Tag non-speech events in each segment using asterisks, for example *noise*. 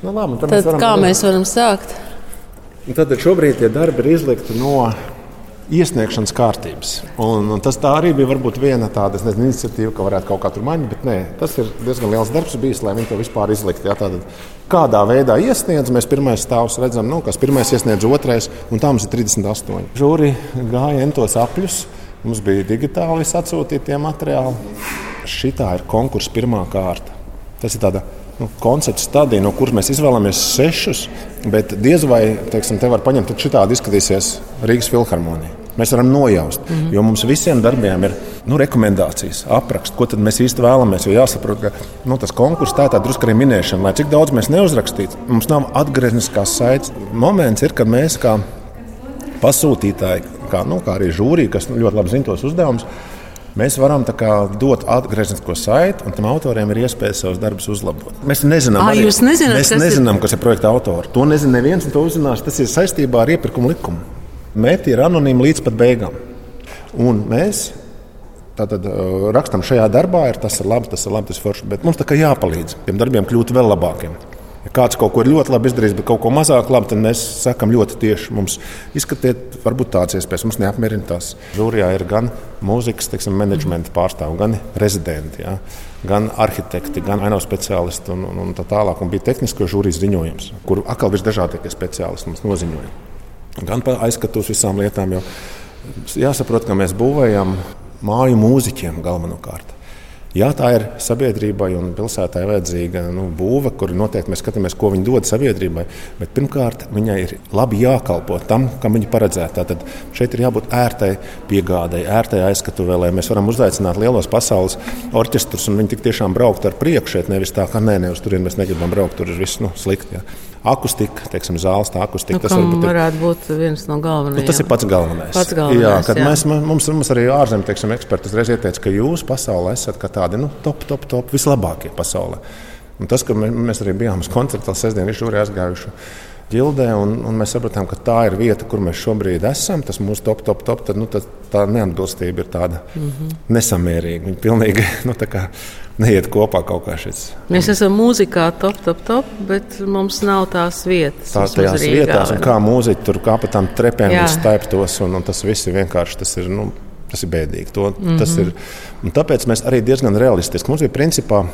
Nu, labi, tad mēs varam kā redzēt. mēs varam sākt? Tad šobrīd tie darbi ir izlikti no iesniegšanas kārtības. Un, un tas tā arī bija viena tāda nezinu, iniciatīva, ka varētu kaut kā tur mainīt. Bet nē, tas ir diezgan liels darbs bijis, lai viņi to vispār izliktu. Ja, tātad, kādā veidā iesniedz, mēs pirmais stāvus redzam, nu, kas pirmais iesniedz otrais, un tā mums ir 38. Žūri gāja entos apļus, mums bija digitāli atsūtīti tie materiāli. Šitā ir konkursa pirmā kārta. Tas ir tāds nu, koncepts stadija, no kuras mēs izvēlamies sešus, bet diez vai teiksim, te var paņemt, tad šitādi izskatīsies Rīgas filharmonija. Mēs varam nojaust, mm -hmm. jo mums visiem darbiem ir nu, rekomendācijas, apraksts, ko mēs īsti vēlamies. Jo jāsaprot, ka nu, tas konkurss tā ir drusku arī minēšana, lai cik daudz mēs neuzrakstītu. Mums nav atgriezniskās saites. Moments ir, kad mēs kā pasūtītāji, kā, nu, kā arī žūrija, kas ļoti labi zina tos uzdevumus, Mēs varam kā, dot atgrieznisko saiti, un tam autoriem ir iespēja savus darbus uzlabot. Mēs nezinām, Ā, arī- nezināt, mēs kas ir- nezinām kas ir projekta autori. To nezina neviens, un to uzzinās. Tas ir saistībā ar iepirkuma likumu. Mērķi ir anonīmi līdz pat beigām. Un mēs tātad, rakstam šajā darbā, ir tas ir labi, tas ir labi, tas ir forši. Bet mums tā kā jāpalīdz tiem darbiem kļūt vēl labākiem. Ja kāds kaut ko ļoti labi izdarījis, bet kaut ko mazāk labi, tad mēs sakām ļoti tieši. Mums izskatiet, varbūt tādas iespējas. Mums neapmierina tas. Žūrijā ir gan mūzikas teiksim, menedžmenta pārstāvji, gan rezidenti, ja, gan arhitekti, gan ainavas speciālisti un, un, un tā tālāk. Un bija tehnisko žūrijas ziņojums, kur atkal visdažādākie speciālisti mums noziņoja. Gan par aizskatu uz visām lietām, jo jāsaprot, ka mēs būvējam māju mūziķiem galvenokārt. Jā, tā ir sabiedrībai un pilsētai vajadzīga nu, būve, kur noteikti mēs skatāmies, ko viņi dod sabiedrībai. Bet pirmkārt, viņai ir labi jākalpo tam, kam viņa paredzēta. Tad šeit ir jābūt ērtai piegādei, ērtai aizskatuvē, lai mēs varam uzaicināt lielos pasaules orķestrus un viņi tik tiešām brauktu ar priekšu. šeit, Nevis tā, ka nē, ne uz turieni mēs negribam braukt, tur ir viss nu, slikti. Jā. Akustika, teiksim, zāles, akustika. Nu, tas varbūt varētu būt viens no galvenajiem. Nu, tas ir pats galvenais. Pats galvenais, jā, kad jā. Mēs, mums, mums arī ārzemju eksperti uzreiz ieteica, ka jūs pasaulē esat tādi nu, top, top, top, vislabākie pasaulē. Un tas, ka mē- mēs arī bijām uz koncertu, sestdien ir šūri aizgājuši. Ģildē, un, un mēs sapratām, ka tā ir vieta, kur mēs šobrīd esam. Tas mūsu top, top, top. Tad, nu, tad tā neatbilstība ir tāda mm. -hmm. nesamērīga. Viņa pilnīgi *laughs* nu, tā kā neiet kopā kaut kā šis. Mēs esam mūzikā top, top, top, bet mums nav tās vietas. Tā, tajās Rīgā, vietās, un kā mūziķi tur kā pa tām trepēm staiptos, un, un tas viss ir vienkārši tas ir, nu, tas ir bēdīgi. To, mm Mhm. -hmm. tas ir, un tāpēc mēs arī diezgan realistiski. Mums bija principā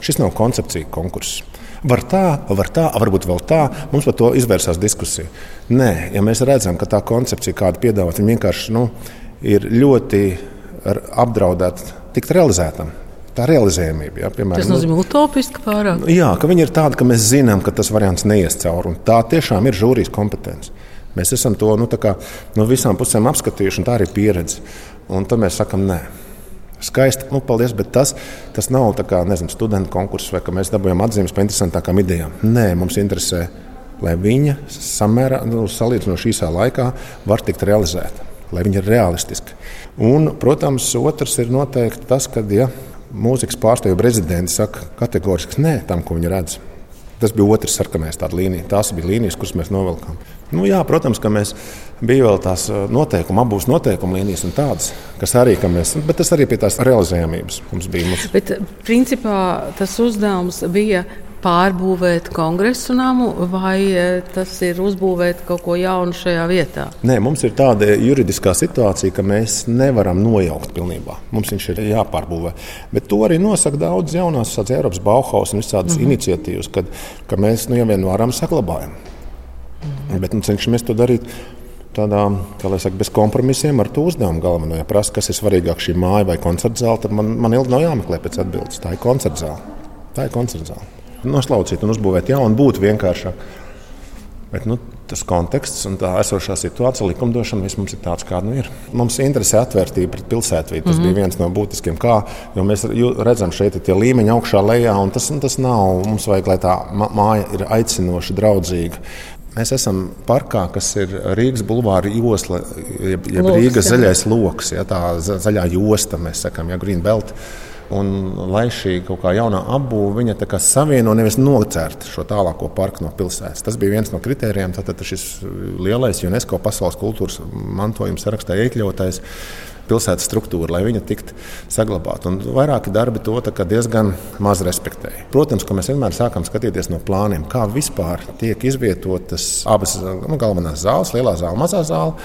šis nav koncepcija konkurss. Var tā, var tā, varbūt vēl tā. Mums par to izvērsās diskusija. Nē, ja mēs redzam, ka tā koncepcija, kāda piedāvāt, viņa vienkārši nu, ir ļoti apdraudēta tikt realizētam. Tā realizējumība, ja, piemēram, Tas nu, nozīmē utopiski pārāk. Jā, ka viņi ir tādi, ka mēs zinām, ka tas variants neies cauri. Tā tiešām ir žūrijas kompetence. Mēs esam to nu, kā no visām pusēm apskatījuši, un tā arī ir pieredze. Un tad mēs sakām, nē. Skaisti, nu, paldies, bet tas, tas nav kā nezinu, studentu konkurss vai ka mēs dabūjām atzīmes par interesantākām idejām. Nē, mums interesē, lai viņa samērā, nu, salīdzinoši īsā laikā var tikt realizēta, lai viņa ir realistiska. Un, protams, otrs ir noteikti tas, ka ja mūzikas pārstāvju prezidents saka kategoriski nē tam, ko viņi redz. Tas bija otrs sarkanais līnija. Tās bija līnijas, kuras mēs novilkām. Nu, jā, protams, ka mēs bijām vēl tās noteikuma, abas noteikuma līnijas un tādas, kas arī, mēs, bet tas arī pie tās realizējamības mums bija. Mums, Bet, principā, tas uzdevums bija pārbūvēt kongresu namu, vai eh, tas ir uzbūvēt kaut ko jaunu šajā vietā? Nē, mums ir tāda juridiskā situācija, ka mēs nevaram nojaukt pilnībā. Mums viņš ir jāpārbūvē. Bet to arī nosaka daudz jaunās Eiropas Bauhaus un visādas mm -hmm. iniciatīvas, kad, ka mēs nu, ja vien varam saglabājam. Mm -hmm. Bet nu, cenšamies to darīt. Tādā, kā lai saka, bez kompromisiem ar to uzdevumu galveno. Ja prasa, kas ir svarīgāk, šī māja vai koncerta zāle, tad man, man ilgi nav jāmeklē pēc atbildes. Tā ir koncerta zāle. Tā ir koncerta zāle. Noslaucīt un uzbūvēt jaunu būtu vienkāršāk. Bet, nu, tas konteksts un tā esošā situācija, likumdošana, mums ir tāds, kāda nu ir. Mums interesē atvērtība pret pilsētvīdu. Tas mm -hmm. bija viens no būtiskiem, kā mēs redzam šeit ir tie līmeņi augšā, lejā, un tas, un tas nav. Mums vajag, lai tā māja ir aicinoša, draudzīga. Mēs esam parkā, kas ir Rīgas bulvāra josla, jeb, jeb Loks, Rīgas jā. zaļais lokus, ja, tā za- zaļā josta, mēs sakām, ja Green Belt. Un, lai šī kaut kā jaunā apbūve viņa tā kā savieno, nevis nocērt šo tālāko parku no pilsētas. Tas bija viens no kritērijiem. Tātad šis lielais UNESCO pasaules kultūras mantojuma sarakstā iekļautais pilsētas struktūra, lai viņa tiktu saglabāta. Un vairāki darbi to diezgan maz respektēja. Protams, ka mēs vienmēr sākam skatīties no plāniem, kā vispār tiek izvietotas abas nu, galvenās zāles, lielā zāle, mazā zāle.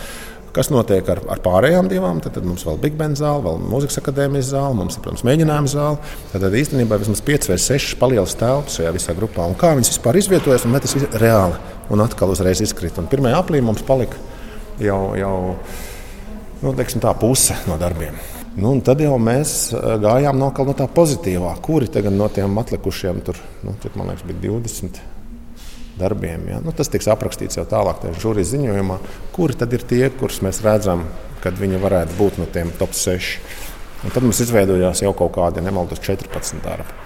Kas notiek ar, ar pārējām divām? Tad, tad mums vēl ir Big Band zāle, vēl mūzikas akadēmijas zāle, mums ir, protams, mēģinājuma zāle. Tad, tad īstenībā vismaz 5 vai 6 palielas telpas šajā visā grupā. Un kā viņas vispār izvietojas, un tas ir reāli. Un atkal uzreiz izkrita. Un pirmajā aplī mums palika jau, jau nu, tā puse no darbiem. Nu, tad jau mēs eh, gājām no, tā pozitīvā, kuri no tiem atlikušiem tur, nu, tur man liekas, bija 20 darbiem. Ja? Nu, tas tiks aprakstīts jau tālāk, tajā žūrijas ziņojumā, kuri tad ir tie, kurus mēs redzam, kad viņi varētu būt no tiem top 6. Un tad mums izveidojās jau kaut kādi nemaldos 14 darbi.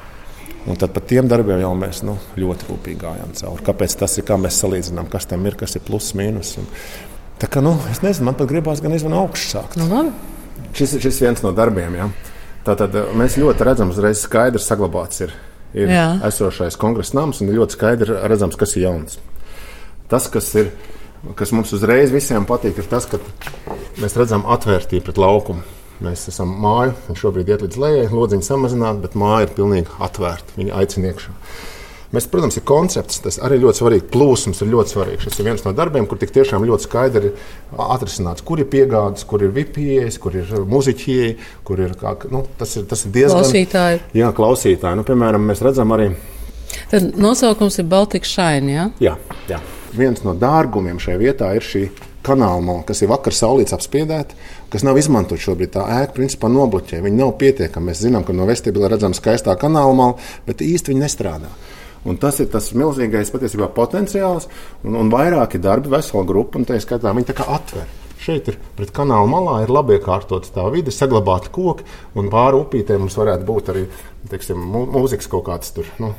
Un tad par tiem darbiem jau mēs nu, ļoti rūpīgi gājām cauri. Kāpēc tas ir, kā mēs salīdzinām, kas tam ir, kas ir pluss, mīnus. Un, tā kā, nu, es nezinu, man pat gribās gan izvēlēt augstu sākt. Nu, labi. šis ir viens no darbiem. Ja? Tātad mēs ļoti redzam, uzreiz skaidrs saglabāts ir ir Jā. esošais kongresa nams, un ir ļoti skaidri redzams, kas ir jauns. Tas, kas, ir, kas mums uzreiz visiem patīk, ir tas, ka mēs redzam atvērtību pret laukumu. Mēs esam māju, un šobrīd iet līdz lejai, lodziņa samazināt, bet māja ir pilnīgi atvērta. Viņa aicina iekšā. Mēs, protams, ir koncepts, tas arī ļoti svarīgi. Plūsmas ir ļoti svarīgs. Šis ir viens no darbiem, kur tik tiešām ļoti skaidri ir atrisināts, kur ir piegādes, kur ir vipijas, kur ir muzeķi, kur ir kā, nu, tas, ir, tas ir diezgan. Klausītāji. Jā, klausītāji. Nu, piemēram, mēs redzam arī. Tad nosaukums ir Baltika Šaini. Ja? Jā, jā. Viens no dārgumiem šajā vietā ir šī kanāla kas ir vakar saulīts apspiedēta, kas nav izmantot šobrīd. Tā ēka principā nobloķē. Viņa nav pietiekama. Mēs zinām, ka no vestibula redzama skaistā kanāla mala, bet īsti viņa nestrādā. Un tas ir tas milzīgais patiesībā potenciāls un, un vairāki darbi, vesela grupa, un tā skatā viņi tā kā atver. Šeit ir pret kanāla malā ir labi iekārtots tā vide, saglabāti koki, un pāri upītē mums varētu būt arī teiksim, mūzikas kaut kāds tur, nu,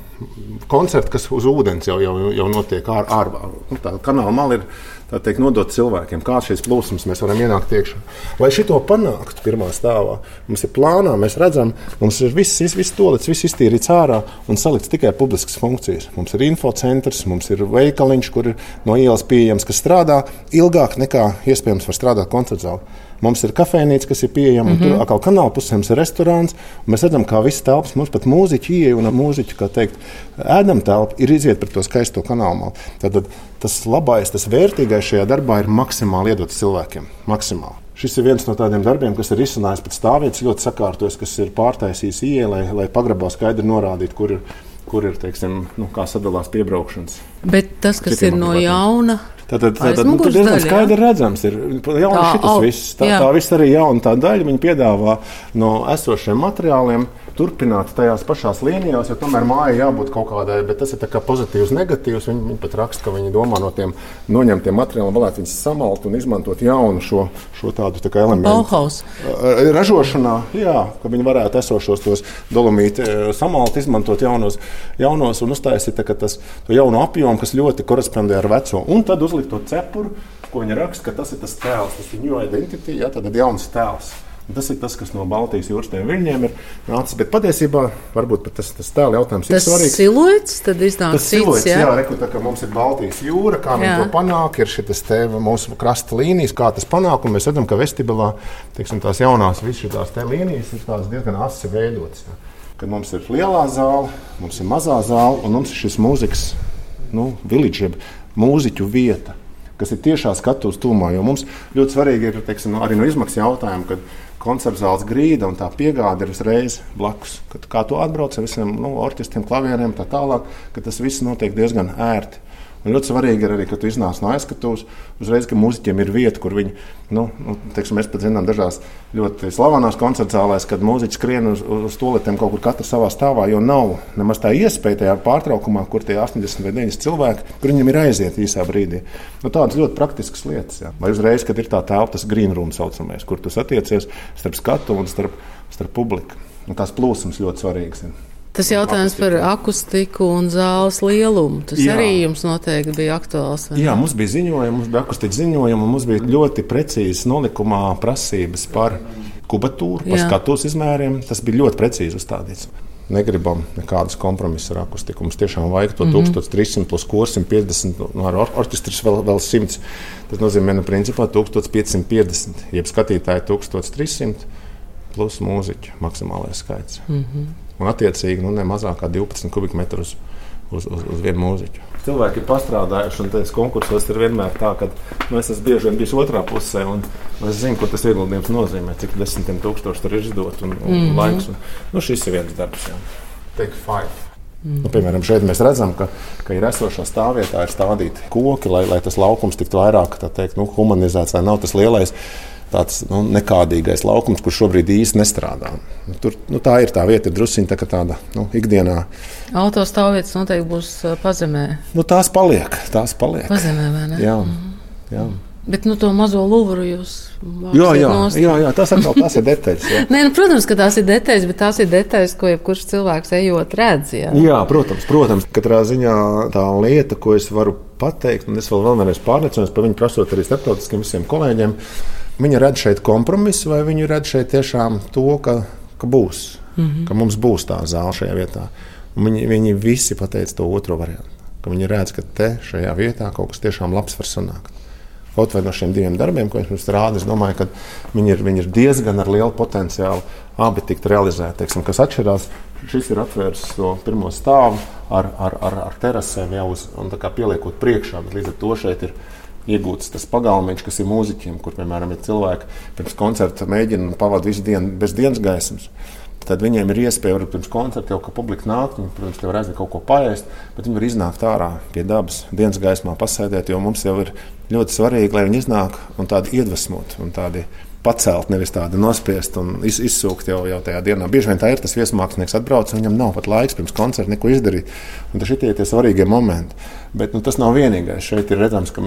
koncerts, kas uz ūdens jau, jau, jau notiek ārā. Nu, tā kanāla mala ir teikt, nodot cilvēkiem, kādas šīs plūsmas mēs varam ienākt iekšā. Lai šo panāktu pirmā stāvā, mums ir plānā, mēs redzam, mums ir viss, viss tolets, viss iztīrīts ārā un salikts tikai publiskas funkcijas. Mums ir infocentrs, mums ir veikaliņš, kur ir no ielas pieejams, kas strādā ilgāk nekā iespējams var strādāt koncerta zālē. Mums ir kafejnīca, kas ir pieejama, mm -hmm. tur atkal kanāla pusē ir restorāns. Mēs redzam, kā viss telpas mums pat mūziķi ieeja un mūziķi, kā teikt, ēdam telpu, ir iziet par to skaisto kanālu. Tad tas labais, tas vērtīgais šajā darbā ir maksimāli iedots cilvēkiem. Maksimāli. Šis ir viens no tādiem darbiem, kas ir izsmeļs pēc stāvvietas, ļoti sakārtots, kas ir pārtaisījis ielu, lai, lai pagrabā skaidri norādītu, kur ir kur ir teiksim, nu, sadalās piebraukšanas. Bet tas, kas Citiem ir no jauna, Tātad, tātad nu, tur diezgan skaidri redzams, ir jauna tā, šitas viss. Tā, jā. tā viss arī jauna tā daļa. Viņi piedāvā no esošiem materiāliem turpināt tajās pašās līnijās, jo tomēr mājai jābūt kaut kādai, bet tas ir pozitīvs, negatīvs. Viņi, viņi pat raksta, ka viņi domā no tiem noņemtiem materiāliem, varētu viņus samalt un izmantot jaunu šo, šo tādu tā elementu. Bauhaus. Ražošanā, jā, ka viņi varētu esošos tos dolomīti samalt, izmantot jaunos, jaunos un uztaisīt tas jaunu apjomu, kas ļoti korespondē ar veco. Un tad uzlikt to cepuru, ko viņi raksta, ka tas ir tas tēls, tas ir new identity, ja, tad ir jauns tēls. Tas ir tas, kas no Baltijas jūras tiem viļņiem ir nācis. Bet patiesībā varbūt tas, tas tēla jautājums tas ir svarīgs. Siluets, tad iznāk tas siluets, jā, jā reku, tā, ka mums ir Baltijas jūra, kā viņi to panāk, ir šis te mūsu krasta līnijas, kā tas panāk, un mēs redzam, ka vestibilā, teiksim, tās jaunās visas šīs te līnijas ir tās diezgan asi veidotas. Kad mums ir lielā zāle, mums ir mazā zāle, un mums ir šis mūzikas, nu, village, mūziķu vieta kas ir tiešā skatuves tūmā. Jo mums ļoti svarīgi ir teiksim, arī no izmaksu jautājuma, koncerta zāles grīda un tā piegāde ir uzreiz blakus. Kad, kā tu atbrauc ar visiem nu, orķestriem, klavieriem, tā tālāk, ka tas viss notiek diezgan ērti. Un ļoti svarīgi ir arī, ka tu iznāc no aizskatuves, uzreiz, ka mūziķiem ir vieta, kur viņi, nu, nu teiksim, mēs pat zinām, dažās ļoti slavenās koncerta zālēs, kad mūziķi skrien uz, uz toaletēm kaut kur katrs savā stāvā, jo nav nemaz tā iespēja tajā pārtraukumā, kur tie 80 vai 90 cilvēki, kur viņiem ir aiziet īsā brīdī. Nu, tādas ļoti praktiskas lietas. Jā. Vai uzreiz, kad ir tā telpa, tas green room saucamais, kur tu satiecies starp skatu un starp, starp publiku. Un tās plūsmas ļoti svarīgas. Ir. Tas jautājums par akustiku un zāles lielumu. Tas Jā. arī jums noteikti bija aktuāls. Jā, mums bija ziņojumi, mums bija akustikas ziņojumi, un mums bija ļoti precīzas nolikumā prasības par kubatūru, par skatuves izmēriem. Tas bija ļoti precīzi uzstādīts. negribam nekādas kompromisus ar akustiku. Mums tiešām vajag to mm -hmm. 1300 plus kurs 150, nu, ar or orķestris vēl, vēl 100. Tas nozīmē, ka nu, principā 1550, jeb skatītāji 1300 plus mūziķu maksimālais skaits. Mm -hmm. Un attiecīgi nu, ne mazāk kā 12 kubikmetru uz, uz, uz, vienu mūziķu. Cilvēki ir pastrādājuši, un tas konkursos ir vienmēr tā, ka nu, es esmu bieži vien bijis otrā pusē, un, un es zinu, ko tas ieguldījums nozīmē, cik desmitiem tūkstoši tur ir izdot un, un mm -hmm. laiks. Un, nu, šis ir viens darbs. Jā. Take five. Mm. Nu, piemēram, šeit mēs redzam, ka, ka ir esošā stāvvietā ir stādīti koki, lai, lai tas laukums tiktu vairāk teikt, nu, humanizēts, lai nav tas lielais tāds nu, nekādīgais laukums, kurš šobrīd īsti nestrādā. Nu, tur, nu, tā ir tā vieta, druskuļi tā tāda nu, ikdienā. Autostāvvietas noteikti būs pazemē. Nu, tās paliek. Tās paliek. Pazemē, vai ne? Jā. Mm. jā. Bet nu, to mazo lūvuru jūs jā, jā, jā, jā, tas atkal tās ir detaļas. *laughs* Nē, nu, protams, ka tās ir detaļas, bet tās ir detaļas, ko jebkurš cilvēks ejot redz. Jā. jā, protams, protams. Katrā ziņā tā lieta, ko es varu pateikt, un es vēl vēlreiz pārliecinājos par viņu prasot arī starptautiskiem visiem kolēģiem, Viņi redz šeit kompromisu, vai viņi redz šeit tiešām to, ka, ka būs, mm -hmm. ka mums būs tā zāle šajā vietā. Un viņi, viņi visi pateica to otro variantu, viņi redz, ka te šajā vietā kaut kas tiešām labs var sanākt. Kaut vai no šiem diviem darbiem, ko viņš rāda, es domāju, ka viņi ir, viņi ir diezgan ar lielu potenciālu abi tikt realizēti. Teiksim, kas atšķirās, šis ir atvērts to pirmo stāvu ar, ar, ar, ar terasēm jau uz, un pieliekot priekšā, bet līdz ar to šeit ir iegūts tas pagalmiņš, kas ir mūziķiem, kur, piemēram, ir cilvēki pirms koncerta mēģina pavadīt visu dienu bez dienas gaismas. Tad viņiem ir iespēja arī pirms koncerta jau, ka publika nāk, viņi, protams, jau redz kaut ko paēst, bet viņi var iznākt ārā pie dabas, dienas gaismā, pasēdēt, jo mums jau ir ļoti svarīgi, lai viņi iznāk un tādi iedvesmot un tādi pacelt, nevis tādu nospiest un iz, izsūkt jau, jau tajā dienā. Bieži vien tā ir tas viesmākslinieks atbrauc, un viņam nav pat laiks pirms koncerta neko izdarīt. Un tas ir tie svarīgie momenti. Bet nu, tas nav vienīgais. Šeit ir redzams, ka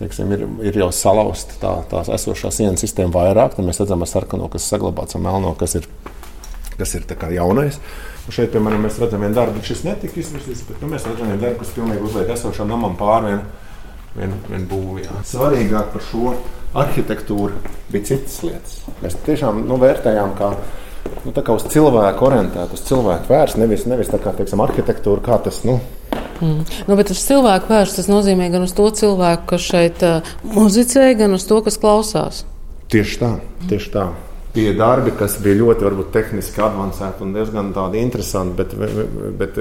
teiksim, ir, ir jau salauzta tā, tās esošā sienas sistēma vairāk. Tad mēs redzam ar sarkano, kas saglabāts, ar melno, kas ir, kas ir jaunais. Un šeit, piemēram, mēs redzam vienu darbu, šis netika izvirzīts, bet nu, mēs redzam vienu darbu, kas pilnīgi uzliek esošam namam pāri vien, vien, vien būvī. Svarīgāk par šo arhitektūra bija citas lietas. Mēs tiešām nu, vērtējām, kā, nu, kā uz cilvēku orientētu, uz cilvēku vērstu, nevis, nevis tā kā teiksim, arhitektūra, kā tas. Nu, Mm. Nu, bet uz cilvēku vērsts tas nozīmē gan uz to cilvēku, kas šeit uh, muzicē, gan uz to, kas klausās. Tieši tā, tieši tā bija darbi, kas bija ļoti varbūt, tehniski avansēti un diezgan interesanti, bet, bet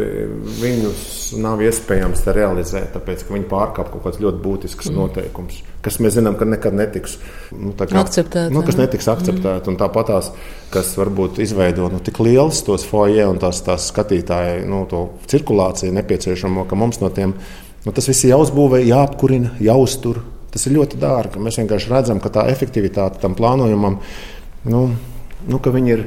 viņus nav iespējams realizēt, tāpēc ka viņi pārkāpj kaut kāds ļoti būtisks mm. noteikums, kas mēs zinām, ka nekad netiks nu, kā, akceptēt. Nu, kas netiks akceptēti. Mm. Tāpat tās, kas varbūt izveido nu, tik liels tos foje un tās, tās skatītāju nu, cirkulāciju nepieciešamo, ka mums no tiem nu, tas viss ir jāuzbūvē, jāapkurina, jāuztur. Tas ir ļoti dārgi. Mēs vienkārši redzam, ka tā efektivitāte tam plānojumam ir nu, nu, ka viņi ir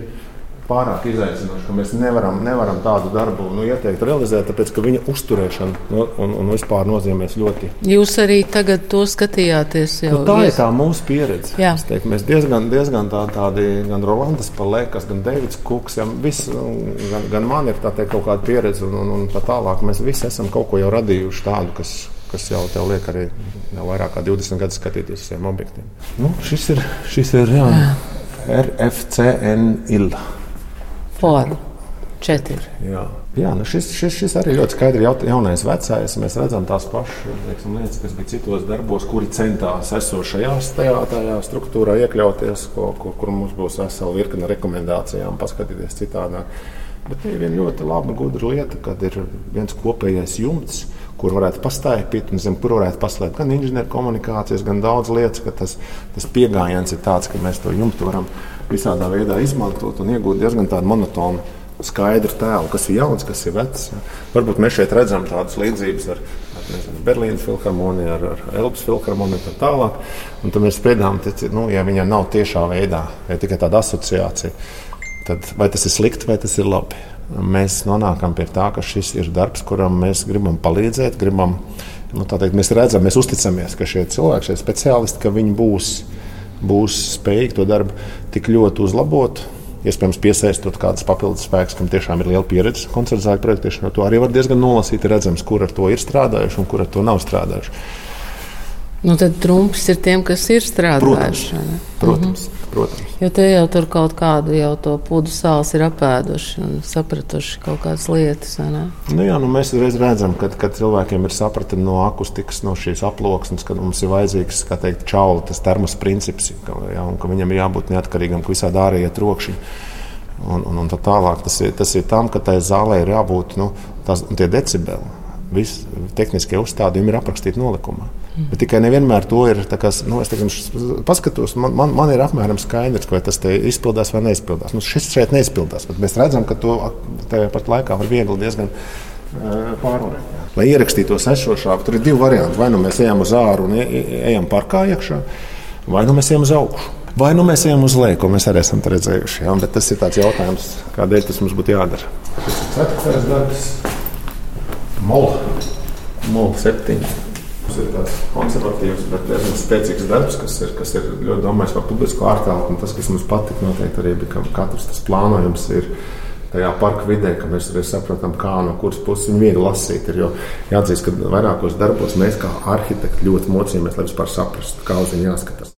pārāk izaicinoši, ka mēs nevaram, nevaram tādu darbu nu, ieteikt realizēt, tāpēc ka viņa uzturēšana nu, un, un vispār nozīmēs ļoti. Jūs arī tagad to skatījāties. Jau, nu, tā ies... ir tā mūsu pieredze. Teiktu, mēs diezgan, diezgan tā, tādi, gan Rolandas Palēkas, gan Deivids Kuks, ja, vis, gan, gan man ir teikt, kaut kāda pieredze un, un, un tā tālāk. Mēs visi esam kaut ko jau radījuši tādu, kas, kas jau tev liek arī jau vairāk kā 20 gadus skatīties uz šiem objektiem. Nu, šis ir, šis ir jā. Jā. RFCNIL. Forma. Četri. Jā, Jā nu šis, šis, šis arī ļoti skaidri ir jaunais vecais. Mēs redzam tās pašas teiksim, lietas, kas bija citos darbos, kuri centās esošajā tajā, tajā struktūrā iekļauties, ko, ko, kur mums būs vesela virkne rekomendācijām, paskatīties citādāk. Bet ir viena ļoti laba, gudra lieta, kad ir viens kopējais jumts, kur varētu pastaigāt, un zem kur varētu paslēpt gan inženierkomunikācijas, gan daudz lietas. Tas, tas pieejams ir tāds, ka mēs to jumtu varam visādā veidā izmantot un iegūt diezgan tādu monotonu. Skaidru tēlu, kas ir jauns, kas ir vecs. Varbūt mēs šeit redzam tādas līdzības ar, ar Berlīnas filharmoniju, ar, ar Elpas filharmoniju un tā tālāk. Un tad mēs spriedām, ka, nu, ja viņai nav tiešā veidā, ja tikai tāda asociācija, tad vai tas ir slikti vai tas ir labi mēs nonākam pie tā, ka šis ir darbs, kuram mēs gribam palīdzēt. Gribam, nu, teikt, mēs redzam, mēs uzticamies, ka šie cilvēki, šie speciālisti, ka viņi būs, būs spējīgi to darbu tik ļoti uzlabot. Iespējams, piesaistot kādas papildus spēkus, kam tiešām ir liela pieredze koncertu zāļu projektēšanā. To arī var diezgan nolasīt, redzams, kur ar to ir strādājuši un kur ar to nav strādājuši. Nu, tad trumpis ir tiem, kas ir strādājuši. Protams. Protams, mhm. protams. Jo te jau tur kaut kādu jau to pudu sāls ir apēduši un sapratuši kaut kādas lietas. Nu jā, nu mēs reiz redzam, ka, ka cilvēkiem ir sapratne no akustikas, no šīs aploksnes, ka mums ir vajadzīgs teikt, čauli, tas termos princips, ka, jā, un ka viņam ir jābūt neatkarīgam, ka visādi ārējie trokšņi. Un, un, un tā tālāk tas ir, tas ir tam, ka tai zālē ir jābūt nu, tās, tie decibeli. Visi tehniskie uzstādījumi ir aprakstīti nolikumā. Mm. Bet tikai nevienmēr to ir. Kā, nu, es teiksim, paskatos, man, man, man ir apmēram skaidrs, vai tas izpildās vai neizpildās. Nu, šis šeit neizpildās, bet mēs redzam, ka to pat laikā var viegli diezgan pārvarēt. Lai ierakstītos esošāk, tur ir divi varianti. Vai nu mēs ejam uz āru un ejam parkā iekšā, vai nu mēs ejam uz augšu. Vai nu mēs ejam uz leju, ko mēs arī esam redzējuši. Ja? Bet tas ir tāds jautājums, kādēļ tas mums būtu jādara. Tas ir ceturtais darbs. Mola. Mola septiņi. Tas ir tāds konservatīvs, bet diezgan spēcīgs darbs, kas ir, kas ir ļoti domājis par publisko ārtelpu. Tas, kas mums patīk, noteikti arī bija, ka katrs tas plānojums ir tajā parka vidē, ka mēs arī saprotam, kā no kuras puses viņi viegli lasīt. Ir, jo jāatzīst, ka vairākos darbos mēs kā arhitekti ļoti mocījāmies, lai vispār saprastu, kā uz viņu jāskatās.